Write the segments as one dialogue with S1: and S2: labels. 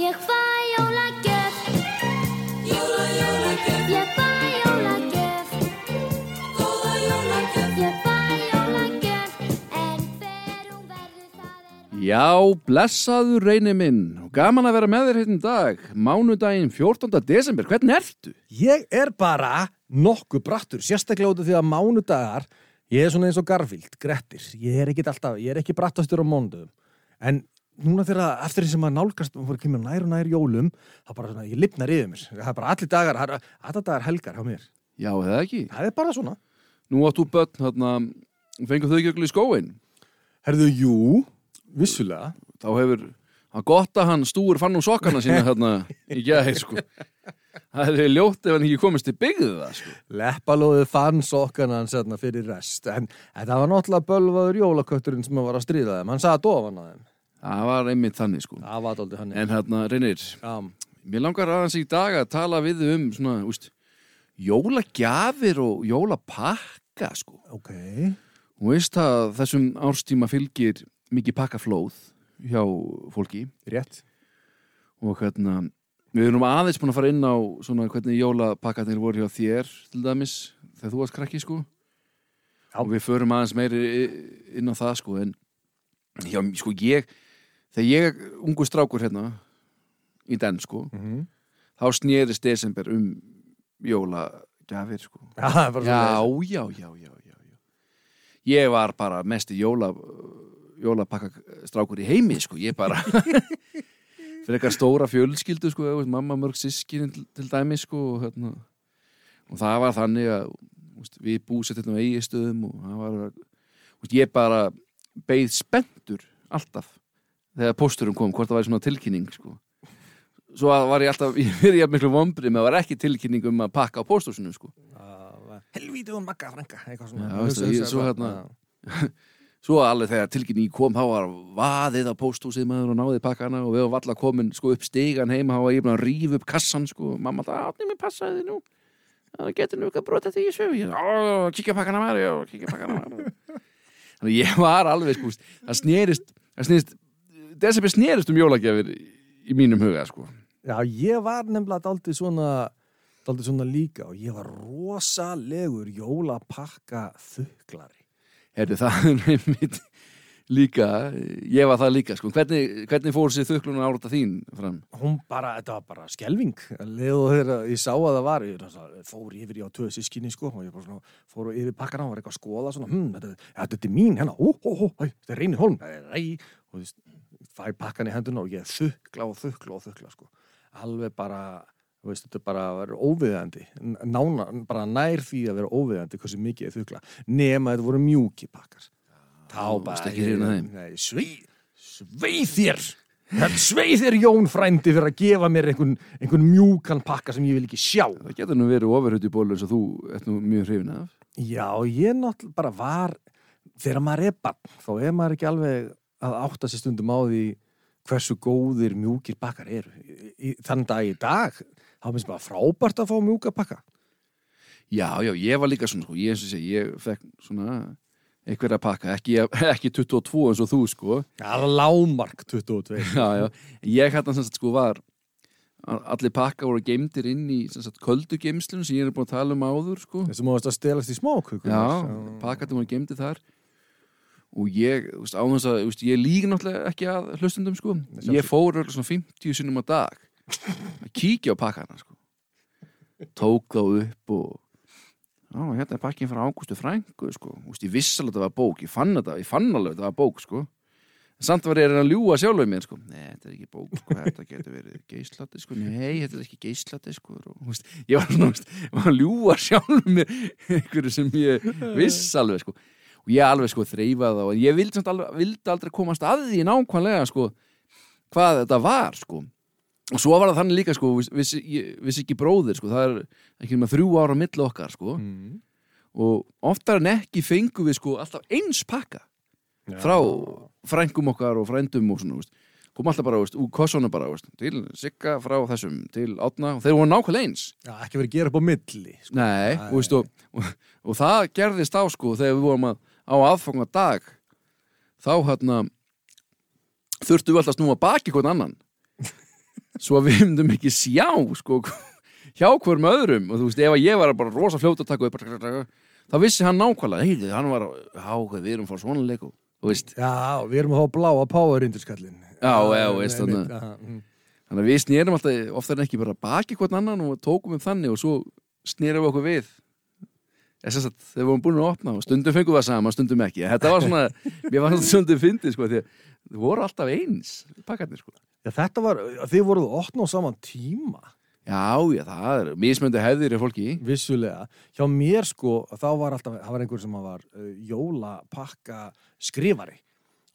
S1: Ég fæ jólagjöf. Jóla, jólagjöf. Ég fæ jólagjöf. Góða jólagjöf. Ég fæ jólagjöf. En hver hún verður það er
S2: Já, blessaður reyni minn. Og gaman að vera með þér hérna í dag mánudaginn 14. desember, hvernig ertu?
S3: Ég er bara nokkuð brattur, sérstaklega út af því að mánudagar, ég er svona eins og Garfield, Grettir, ég er ekki alltaf, ég er ekki brattastur á mánudagum, en núna þegar eftir því sem að nálgast og að kemur nær og nær jólum, þá bara svona, ég lifnar yfir mér, það er bara allir dagar, það er allir dagar helgar hjá mér,
S2: Já, eða ekki?
S3: það er bara svona.
S2: Nú áttu börn, hérna, fengur þau ekki öll í skóin
S3: Herðu, jú, vissulega,
S2: þá hefur, það er gott að hann stúur fann um sokkana sína hérna í gæði, sko. Það hefði ljótt ef hann ekki komist til byggðu það, sko.
S3: Leppalóðið fann sokkana hans hérna fyrir rest, en þetta var náttúrulega bölvaður jólakötturinn sem var að stríða þeim, hann sagði dofan að þeim,
S2: Það var einmitt þannig, sko
S3: það var dálítið hann.
S2: En hérna, reynir,
S3: Já,
S2: mér langar aðeins í dag að tala við um svona, úst, jólagjafir og jólapakka, sko
S3: ok,
S2: Þú veist að þessum árstíma fylgir mikið pakkaflóð hjá fólki
S3: rétt.
S2: og hérna, við erum aðeins búin að fara inn á svona hvernig jólapakkarnir voru hjá þér til dæmis þegar þú varst krakki sko
S3: Já.
S2: og við förum aðeins meiri inn á það sko en já, sko ég þegar ég, ungu strákur hérna í den sko
S3: Mm
S2: þá snerist desember um jólagjafir sko
S3: er bara
S2: já, já, já, já, já, já. Ég var bara mesti jóla, jólapakkastrákur í heimi, sko. Ég bara, fyrir eitthvað stóra fjölskyldu, sko, veist, mamma mörg sískin til, til dæmi, sko, og, hérna, og það var þannig að veist, við búsettum á eigistöðum og það var, veist, ég bara beið spenntur alltaf þegar pósturum kom, hvort það væri svona tilkynning, sko. Svo að var ég alltaf, ég verið ég miklu vombrið með að það var ekki tilkynning um að pakka á pósthúsinu, sko.
S3: helvítið
S2: Já, veistu, ég- svo hérna-. Svo alveg þegar tilkynning kom þá var vaðið á pósthúsið maður og náðið pakkana og við varum valla komin sko upp stigan heima þá var ég búin að rífa upp kassan sko. Mamma það, átni mér passaði nú. Það getur nú eitthvað brotið því ég ó, kíkja pakkana maður, já, kíkja pakkana maður þannig að ég var alveg sko það snerist desember snerist um jólagjafir í, mínum huga sko.
S3: Já, ég var nefnilega daldið svona daldið svona líka og ég var rosalegur jólapakka þuklari.
S2: Herðu, það er einmitt líka, ég var það líka sko. Hvernig, hvernig fór sér þuklun árata þín fram?
S3: Hún bara, þetta var bara skelving leðu þegar ég sá að það var ég fór yfir í á tvö sískinni sko og ég bara svona fór yfir pakkana og var eitthvað að skoða svona, hm, þetta, þetta er mín hérna, ó, ó, ó, þetta er reynir ræ, og þú veist, fæ pakkan í henduna og ég þukla og þukla og þukla sko, alveg bara veist, þetta er bara að vera óviðandi nána, bara nær því að vera óviðandi hversu mikið ég þukla, nema þetta voru mjúki pakkar þá
S2: varst ekki hrifin af þeim?
S3: Nei, svei, svei þér Svei þér Jón frændi fyrir að gefa mér einhvern, einhvern mjúkan pakka sem ég vil ekki sjá.
S2: Það getur nú verið ofurhutt í bólu eins og þú ert nú mjög hrifin af.
S3: Já, ég náttúrulega bara var, þegar maður er barn, þá er maður ekki alveg að átta sér stundum á því hversu góðir mjúkir pakkar eru. Þann dag í dag, þá finnst bara frábært að fá mjúka pakka.
S2: Já, já, ég var líka svona, sko, ég sé, ég fekk svona einhverja pakka, ekki, ekki 22 eins og þú, sko.
S3: Já, það er lámark 22.
S2: Já, já, ég hérna sem sagt, sko, var allir pakka voru geimdir inn í sem sagt, köldu geimslun sem ég er búin að tala um áður, sko.
S3: Þessum mást að stelast í smók.
S2: Já, pakkarnir voru geimdir þar og ég, þú veist, á þess að, veist, ég lík náttúrulega ekki að hlustundum, sko. Ég fór örugglega svona 50 sinnum á dag að kíkja á pakkana, sko. Tók þá upp og Já, hérna er pakkin frá Ágústu Frængu, sko. Þú veist, ég viss alveg að þetta var bók. Ég fann þetta, ég fann alveg að þetta var bók, sko. En samt var ég að reyna að ljúga sjálfur mér, sko. Nei, þetta er ekki bók, sko. Þetta getur verið geislati, sko. Nei, þetta er ekki geislati, sko. Og, veist, ég var svona, þú veist, ég var að ljúga sjálfur mér einhverju sem ég viss alveg, sko. Og ég alveg, sko, þreifaði á. En ég vildi, samt alveg, vildi aldrei komast að því nákvæmlega, sko, hvað þetta var, sko. Og svo var það þannig líka, sko, viss, viss, ekki bróðir, sko, það er ekki með þrjú ára milli okkar, sko
S3: Mm.
S2: og oftar en ekki fengum við sko alltaf eins pakka frá frængum okkar og frændum og svona, kom alltaf bara, úr kossona bara, veist, til Sigga frá þessum, til Átna og þeir voru nákvæmlega eins
S3: Já, ekki verið að gera upp á milli. Sko.
S2: Nei, og, veist, og, og, og það gerðist á sko þegar við vorum að, á aðfanga dag þá hérna þurftum við alltaf að snúa baki hvern annan. Svo við myndum ekki sjá sko, hjá hverjum öðrum. Og þú veist, ef að ég var bara rosa fljót að taka upp þá vissi hann nákvæmlega heyrðu, hann var, hvað, við erum fór svona leik og þú veist,
S3: Já, við erum að fá bláa Power Rangers kallinn
S2: Já, já, veist,
S3: mm.
S2: þannig að við snérum alltaf oftar en ekki bara baki hvern annan og tókum við þannig og svo snérum við okkur við Að þegar við vorum búin að opna og stundum fengum við það sama, stundum ekki. Þetta var svona, mér var svona stundum fyndið sko, þið voru alltaf eins pakkarnir sko.
S3: Já, þetta var, þið voruð að opna á saman tíma.
S2: Já, já, það er mismöndu hefðir er fólki.
S3: Vissulega, hjá mér sko þá var alltaf, það var einhver sem var uh, jólapakka skrifari.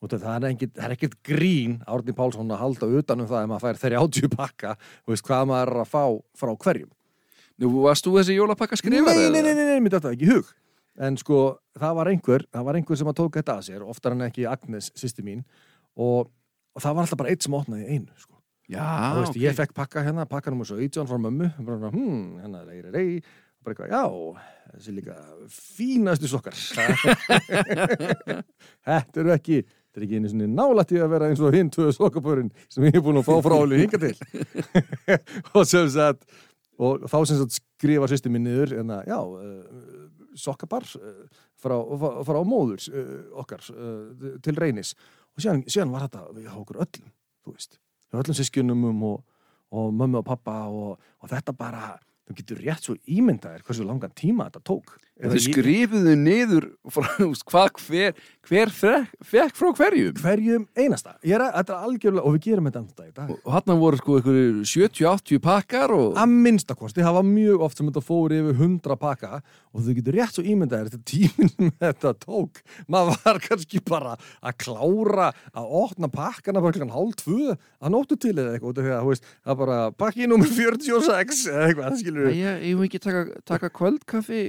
S3: Og það er er ekkit grín Árni Pálsson að halda utanum það ef maður fær þeirri átjú pakka og veist hvað maður er að fá frá hverjum
S2: Nú, varst þú þessi jólapakka skrifar?
S3: nei, nei, nei, nei, nei, mér þetta ekki í hug en sko, það var einhver það var einhver sem að tók þetta að sér, oftar en ekki Agnes, sýsti mín og, og það var alltaf bara eitt sem opnaði í einu sko.
S2: Já,
S3: og veist,
S2: ok.
S3: ég fekk pakka hérna, pakka nummer 17 frá mömmu, bara, hmm, hérna, rey, rey, rey bara eitthvað, já, þessi líka fínastu sokkar þetta eru ekki þetta er ekki einu svona nálætt í að vera eins og hinn tvö sokkapörin sem ég er búin að fá frá alveg hinga til og sem sagt og þá sem sagt skrifa sýsti minn niður en að, já, uh, sokkapar uh, frá, frá móður uh, okkar til reynis. Og síðan, síðan var þetta við okkur öllum, þú veist. Öllum sískjunum og, og mömmu og pappa og, og þetta bara þú getur rétt svo ímyndaðir hversu langan tíma þetta tók Ég-
S2: skrifuðu niður frá, hvað hver, hver fekk, fekk frá hverjum?
S3: Hverjum einasta. Er er algjörlega, og við gerum þetta ennþá í dag.
S2: Og hann voru sko einhverjum 70-80 pakkar og
S3: að minnstakosti, það var mjög oft sem þetta fór yfir hundra pakka. Og þú getur rétt svo ímyndaðir þetta tíminn þetta tók maður var kannski bara að klára að opna pakkana bara klokkan hálf tvö að nóttu til eða eitthvað það er bara pakki nummer 46 eða eitthvað, skilur
S2: Æ, ég, ég vil ekki taka, taka kvöldkaffi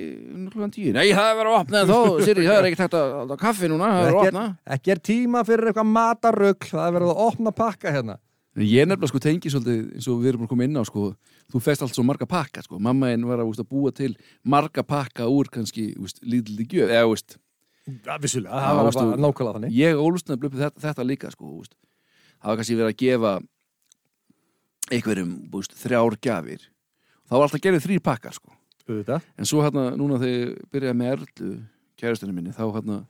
S2: klukkan tíu. Nei, það er verið að opna þó, Siri, það er ekki takt að halda kaffi núna, það er að
S3: ekki
S2: opna.
S3: ekki er tíma fyrir eitthvað matarugl það er verið að opna pakka hérna.
S2: En Ég er nefnilega sko tengi svolítið eins og við erum búin að koma inn á sko, þú fest allt svo marga pakka sko, mamma einn var að, úst, að búa til marga pakka úr kannski, lítildi gjöf, eða, úst,
S3: ja, vissulega, það var bara nákvæmlega þannig.
S2: Ég ólust nefnilega upp við þetta, þetta líka sko, úst, það var kannski verið að gefa einhverjum, úst, þrjár gjafir, þá var alltaf gerðið þrýr pakkar sko,
S3: Auðvitað.
S2: en svo hérna núna þegar ég byrjaði með Erlu kærastunni minni, þá hérna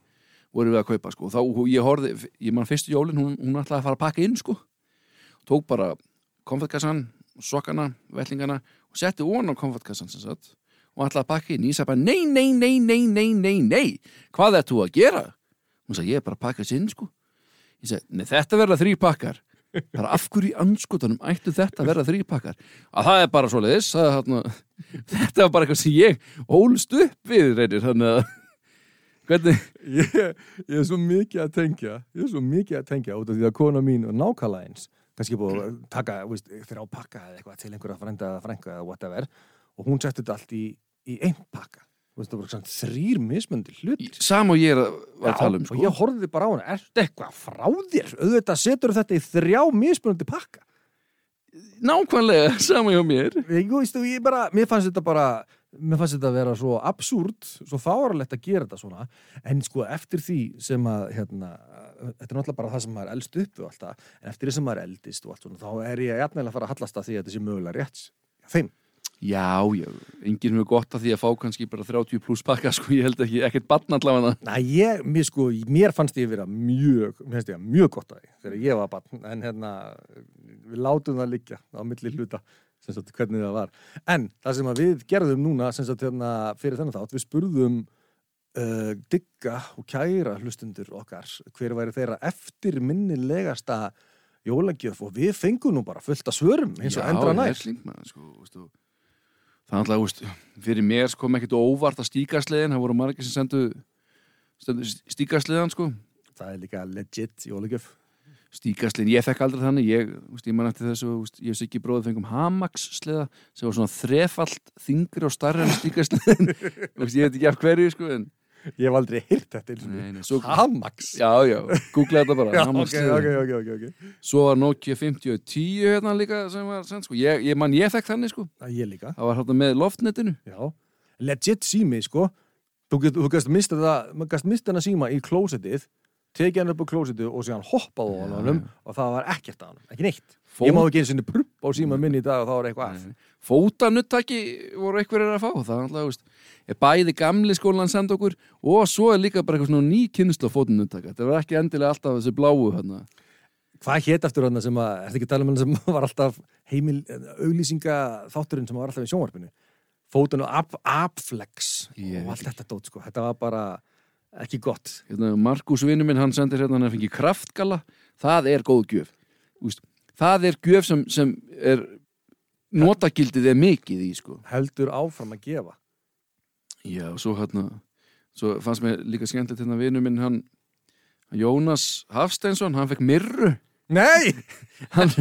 S2: vorum við að kaupa sko, þá ég horfði ég man fyrstu jólin, hún, hún ætlaði að fara að pakka inn sko, tók bara konfettkassan, sokkana, vellingana og setti ofan á konfettkassan sem sagt og ætlaði að pakka inn, ég sagði bara nei, nei, nei, nei, nei, nei, nei. Hvað er þú að gera? hún sagði, ég er bara að pakka þessi inn sko. Ég sagði, nei, þetta verða þrý pakkar bara af hverju í anskutunum ættu þetta að verða þrý pakkar að það er bara svoleiðis að, þarna, þetta var bara eitthvað sem ég ólst upp við reynir þannig að hvernig,
S3: ég, ég er svo mikið að tengja ég er svo mikið að tengja út af því að kona mín og nákvæmlega eins. Kannski búið að taka veist, þrjá pakka eða eitthvað til einhverja frænda frænga eða whatever. Og hún setti þetta allt í, í einn pakka það voru svona þrýr mismöndi hlutir.
S2: Sam og ég er að, að tala um
S3: og
S2: sko.
S3: ég horfði bara á hana, ertu eitthvað frá þér? auðvitað setur þetta í þrjá mismunandi pakka.
S2: Nákvæmlega sama hjá mér.
S3: Ég, veist, ég bara, mér fannst þetta bara mér fannst þetta að vera svo absúrt svo fáralegt að gera þetta svona. En sko eftir því sem að hérna, þetta er náttúrulega bara það sem maður elst upp og alltaf, en eftir því sem maður eldist og allt svona, þá er ég jafnvel að fara að hallast að því að þetta sé mögulega rétt þeim
S2: já, já, enginn hefur gott að því að fá kannski bara 30 pluss pakka sko, ég held ekki, ekkert barn allavega.
S3: Næ, ég, mér sko, mér fannst ég vera mjög, mér finnst ég mjög gott að því þegar ég var barn, en hérna við látum það liggja á milli hluta sem sagt hvernig það var. En það sem að við gerðum núna sem sagt hérna fyrir þennan þátt, við spurðum uh, digga og kæra hlustundur okkar, hver væri þeirra eftir minnilegasta jólagjöf? Og við fengum nú bara fullt af svörum eins og endra nær
S2: hersling, maður, sko, veistu. Það er alltaf, veist, fyrir mér sko, kom ekkert óvart að stíkarsliðin það voru margir sem sendu, sendu stíkarsliðan sko.
S3: Það er líka legit jólagjöf
S2: stíkarsliðin, ég fekk aldrei þannig ég, veist, ég man eftir þessu, veist, ég sé ekki bróðið fengum hamax-sliða sem var svona þrefalt þingri og starri en stíkarsliðin ég veit ekki af hverju sko en,
S3: ég hef aldrei heyrt þetta eins og
S2: svo,
S3: Hamax.
S2: Já, já, googla þetta bara
S3: Já, ok,
S2: Hamax-sliðin.
S3: ok, ok, ok, ok.
S2: svo var Nokia 5010 hérna líka sem var send, sko. ég, ég man, ég fekk þannig sko.
S3: Það ég líka.
S2: Það var hérna með loftnetinu.
S3: Já, legit sími, sko. Þú, get, þú gæst mista það, maður gæst mista hana síma í klósetið tekið hann upp á klósetið og síðan hoppað á
S2: já.
S3: og það var ekkert á honum, ekki neitt. Ég má ekki einu sinni prupp á síma minn í dag og þá er eitthvað af.
S2: fótanuttaki voru einhverjir að fá það er alltaf, veist, er bæði gamli skólan senda okkur og svo er líka bara eitthvað svona ný kynnslu fótanuttaka, þetta var ekki endilega alltaf þessi bláu hérna.
S3: Hvað hétt eftir hann sem að, ertu ekki að tala um hann sem var alltaf heimil, auglýsinga þátturinn sem var alltaf í sjónvarpinu? Fótun og Abflex
S2: Ég
S3: og allt þetta dót, sko. Þetta var bara ekki gott.
S2: hérna, Markus vinnu minn, hann sendir hérna hann er fengið kraftgala, það er góð gjöf Úst, það er gjöf sem, sem er notagildið er mikið í sko
S3: Heldur áfram að gefa.
S2: Já, og svo hérna svo fannst mér líka skemmtilegt hérna vinnu minn hann Jónas Hafsteinsson, hann fekk mirru
S3: Nei!
S2: hann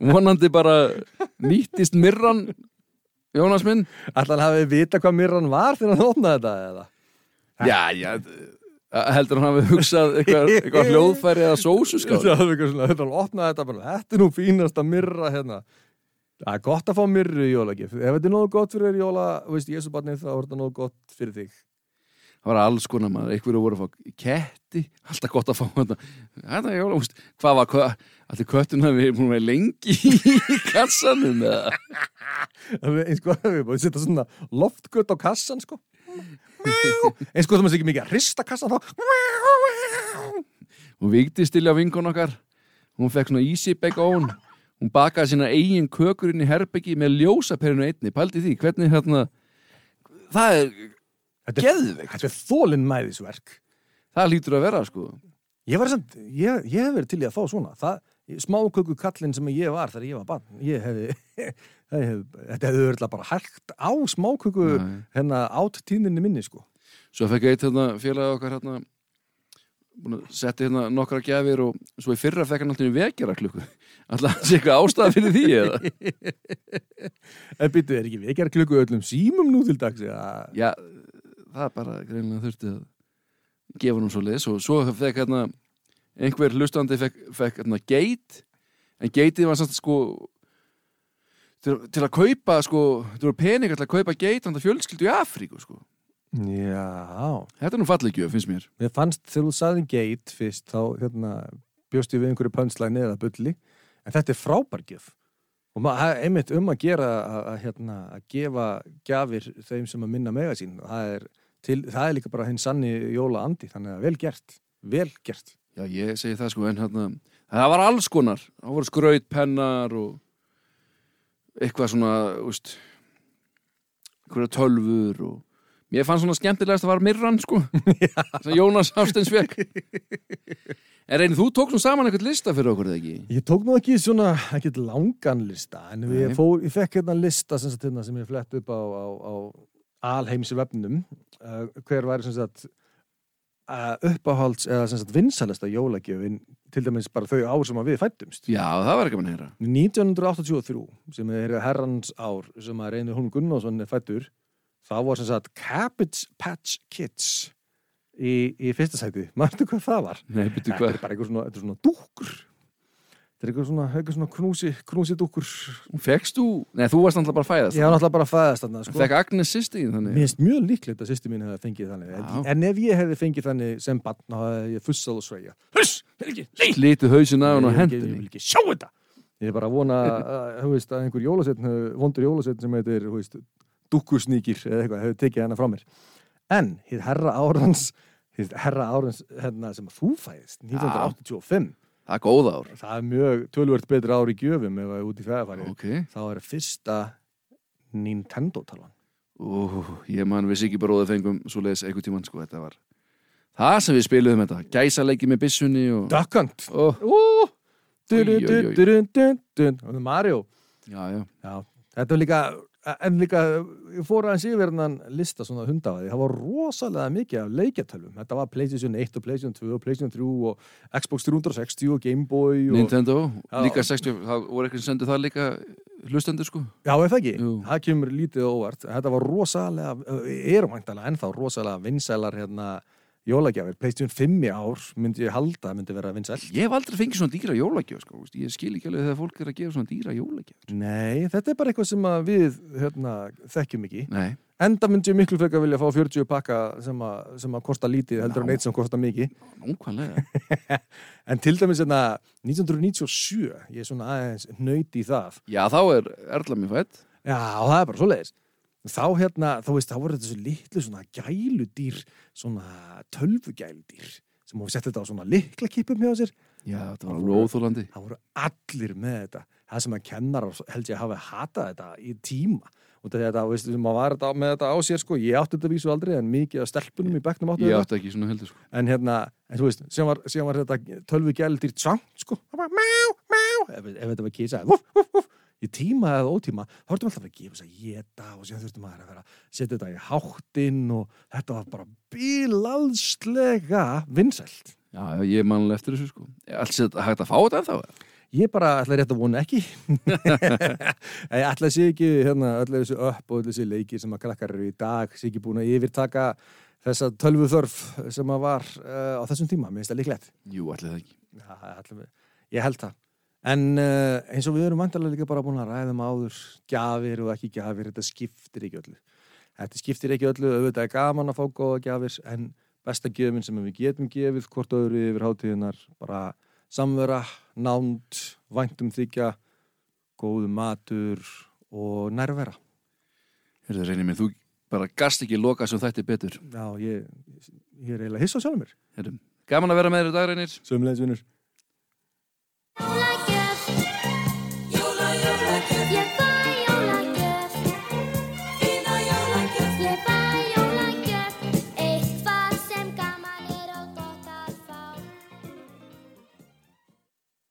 S2: vonandi bara nýttist mirran Jónas minn
S3: Ætla hann hafi vita hvað mirran var þegar hann opnaði þetta, eða?
S2: Já, já heldur hann hafi hugsað eitthvað, eitthvað hljóðfæri eða sósuskál
S3: Þetta eitthvað svona, þetta bara, þetta er nú fínasta mirra hérna. Það er gott að fá mirru í jólagif. Ef þetta er nógu gott fyrir jóla, veist, Jésubarnið, þá er þetta nógu gott fyrir þig.
S2: það var alls konar maður, einhverju voru að fá ketti, alltaf gott að fá þetta þetta er jóla, úst, hvað var allir köttun hafi búin að vera lengi í kassanum
S3: er eins og að við búin að setja svona loftgött á kassan, sko. Eins og það maður ekki mikið að hrista kassan þá.
S2: hún vikti stilja vinkun okkar. Hún fekk svona easy bake oven. Hún bakaði sína eigin kökur inn í herbyggi með ljósaperinu einni, pældi því hvernig hérna það er geðveikt,
S3: þetta er þólinn mæðisverk.
S2: það lítur að vera sko.
S3: Ég ég, ég hef verið til í að fá svona. Það, smáköku kallinn sem ég var þegar ég var barn, ég það hef, þetta hefði verið bara hægt á smáköku hérna áttíðinni minni, sko.
S2: Svo fekk eitt hérna félagi okkar hérna að setja hérna nokkra gjafir og svo í fyrra fekk hann alltaf í vekjara klukku alltaf sé eitthvað ástæða fyrir því eða
S3: En býttu, er ekki vekjar klukku öllum símum nú til dags? Ja.
S2: já, það er bara greinlega þurfti að gefa hann svo leis og svo fekk hérna einhver hlustandi fekk, fekk hérna geit en geitið var samt sko til, til að kaupa sko, þú eru peningar til að kaupa geit hann fjölskyldu í Afríku sko
S3: Já,
S2: þetta er nú fallið gjöf, finnst mér
S3: mér fannst þegar þú sagði gate fyrst, þá hérna, bjóst ég við einhverju pönslæni eða bulli, en þetta er frábærgjöf. Og maður það einmitt um að gera að, að, hérna, að gefa gjafir þeim sem að minna mega sín. Það er, til, það er líka bara hinn sanni jóla andi, þannig að vel gert, vel gert.
S2: Já, ég segi það sko, en hérna það var alls konar, það voru skrautpennar og eitthvað svona, úst einhverja tölfur og mér fannst svona skemmtilegast að var mirran sko sem Jónas Hafsteins fekk En reynir, þú tók nú saman eitthvað lista fyrir okkur eða ekki?
S3: Ég tók nú ekki svona, ekki langan lista, en ég, fór, ég fekk hérna lista sem, sagt, hérna, sem ég flett upp á, á, á alheimsi vefnum, uh, hver væri sem sagt uppáhalds eða vinsalesta jólagjöfin til dæmis bara þau ár sem að við fættumst.
S2: Já, það var ekki mann heyra
S3: 1983, sem er herrans ár sem að reynir Holm Gunnarsson er fættur, þá var sem sagt Cabbage Patch Kids í, í fyrsta sæti. Manstu hvað það var?
S2: Nei,
S3: Þetta
S2: hvað
S3: er bara eitthvað svona, þetta svona dúkkur. Er eitthvað svona, eitthvað svona knúsi, knúsi dúkkur.
S2: Fekst þú? Nei, þú varst náttúrulega bara að fæðast
S3: Ég var náttúrulega bara að fæðast þarna, sko.
S2: Fekk Agnes sýsti í þannig
S3: Mér finnst mjög líklegt að sýsti mín hefði fengið þannig. En, en ef ég hefði fengið þannig sem barn, þá hefði ég fussað og sveigja. Huss! Vil ekki, nei!
S2: Slítið hausin af hann og
S3: ekki- Ég vil ekki sjá þetta! Ég er bara að vona að, þú veist, að einhver jólasetn, vondur jólasetn sem heitir, dúkkursnýkir eða eitthvað, hefur tekið hana frá mér. En, hér herra árans, hér herra árans, sem að þú fæðist, 1985,
S2: Það er góð ár
S3: það er mjög tölvört betri ár í gjöfum ef það er út í fæðafæri.
S2: Ok
S3: Þá er fyrsta Nintendo-talan.
S2: Ú, ég man við ekki bara óða fengum svo leiðis einhvern tímann sko, þetta var það sem við spiluðum þetta, gæsaleiki með byssunni og, og.
S3: Og það er Mario.
S2: já, já,
S3: Já, þetta var líka, en líka, ég fór aðeins yfir hennan lista svona hundafaði, það var rosalega mikið af leikjartölvum. Þetta var PlayStation 1 og PlayStation 2 og PlayStation 3 og Xbox 360 og Game Boy og...
S2: Nintendo,
S3: Já.
S2: líka 60 það voru eitthvað sem sendu það líka hlustendur sko
S3: Já, það ekki?
S2: Jú.
S3: Það kemur lítið óvart. Þetta var rosalega, er væntalega ennþá rosalega vinsælar hérna jólagjafir. PlayStation 5 í ár myndi ég halda myndi vera vinsæl.
S2: Ég hef aldrei fengið svona dýra jólagjöf sko, ég skil ekki alveg þegar fólk er að gefa svona dýra jólagjöf
S3: Nei, þetta er bara eitthvað sem við hérna, þekkjum ekki.
S2: Nei,
S3: enda myndi ég miklu frekar vilja fá 40 pakka sem, að- sem að kosta lítið heldur en eitt sem kosta mikið en til dæmis hérna 1997 ég er svona aðeins nöyt í það
S2: Já, þá er Erla mér fætt
S3: Já, og það er bara svoleiðis. Þá hérna, þá veist, þá voru þetta svo litlu svona gæludýr, svona tölvugæludýr sem voru sett þetta á svona likla kipum hjá sér.
S2: Já, þetta var alveg óþólandi
S3: Það voru allir með þetta. Það sem að kennarar held ég hafi hatað þetta í tíma. Og þetta, veist, sem að var þetta með þetta á sér, sko, ég átti þetta vísu aldrei, en mikið af stelpunum í bekknum áttu
S2: Ég
S3: þetta.
S2: átti ekki svona heldur sko.
S3: En hérna, en þú veist, síðan var, síðan var þetta tölvugæludýr tsangt, sko. Það var má, má, ef, ef þetta var kísa, vuf, vuf, vuf. Í tíma eða ótíma, þá þurftum alltaf að gefa þess að geta og síðan þurftum að vera að setja þetta í háttinn og þetta var bara bílalslega vinsælt.
S2: Já, ég mannilega eftir þessu sko Alls þetta hægt að fá þetta ennþá
S3: Ég bara ætla rétt að vona ekki. ég ætla að sé ekki hérna öll þessu upp og öll þessi leikir sem að krakkar eru í dag, sé ekki búin að yfirtaka þessa tölvu þörf sem að var uh, á þessum tíma, mér finnst það líklegt.
S2: Jú, allir það ekki
S3: Já, allir, ég held það. En uh, eins og við erum vantarlega líka bara búin að ræða um áður, gjafir og ekki gjafir, þetta skiptir ekki öllu. Þetta skiptir ekki öllu, auðvitað er gaman að fá góða gjafir, en besta gjöfin sem við getum gefið, hvort öðru yfir hátíðinar, bara samvera, nánd, væntum þykja, góðu matur og nærvera.
S2: Hörðu, reynir mér, þú bara gast ekki loka sem þetta betur
S3: Já, ég, ég er eiginlega hiss á sjálfum mér.
S2: Heyrðu, Gaman að vera með þér í dag, reynir
S3: Sömulegis vinnur.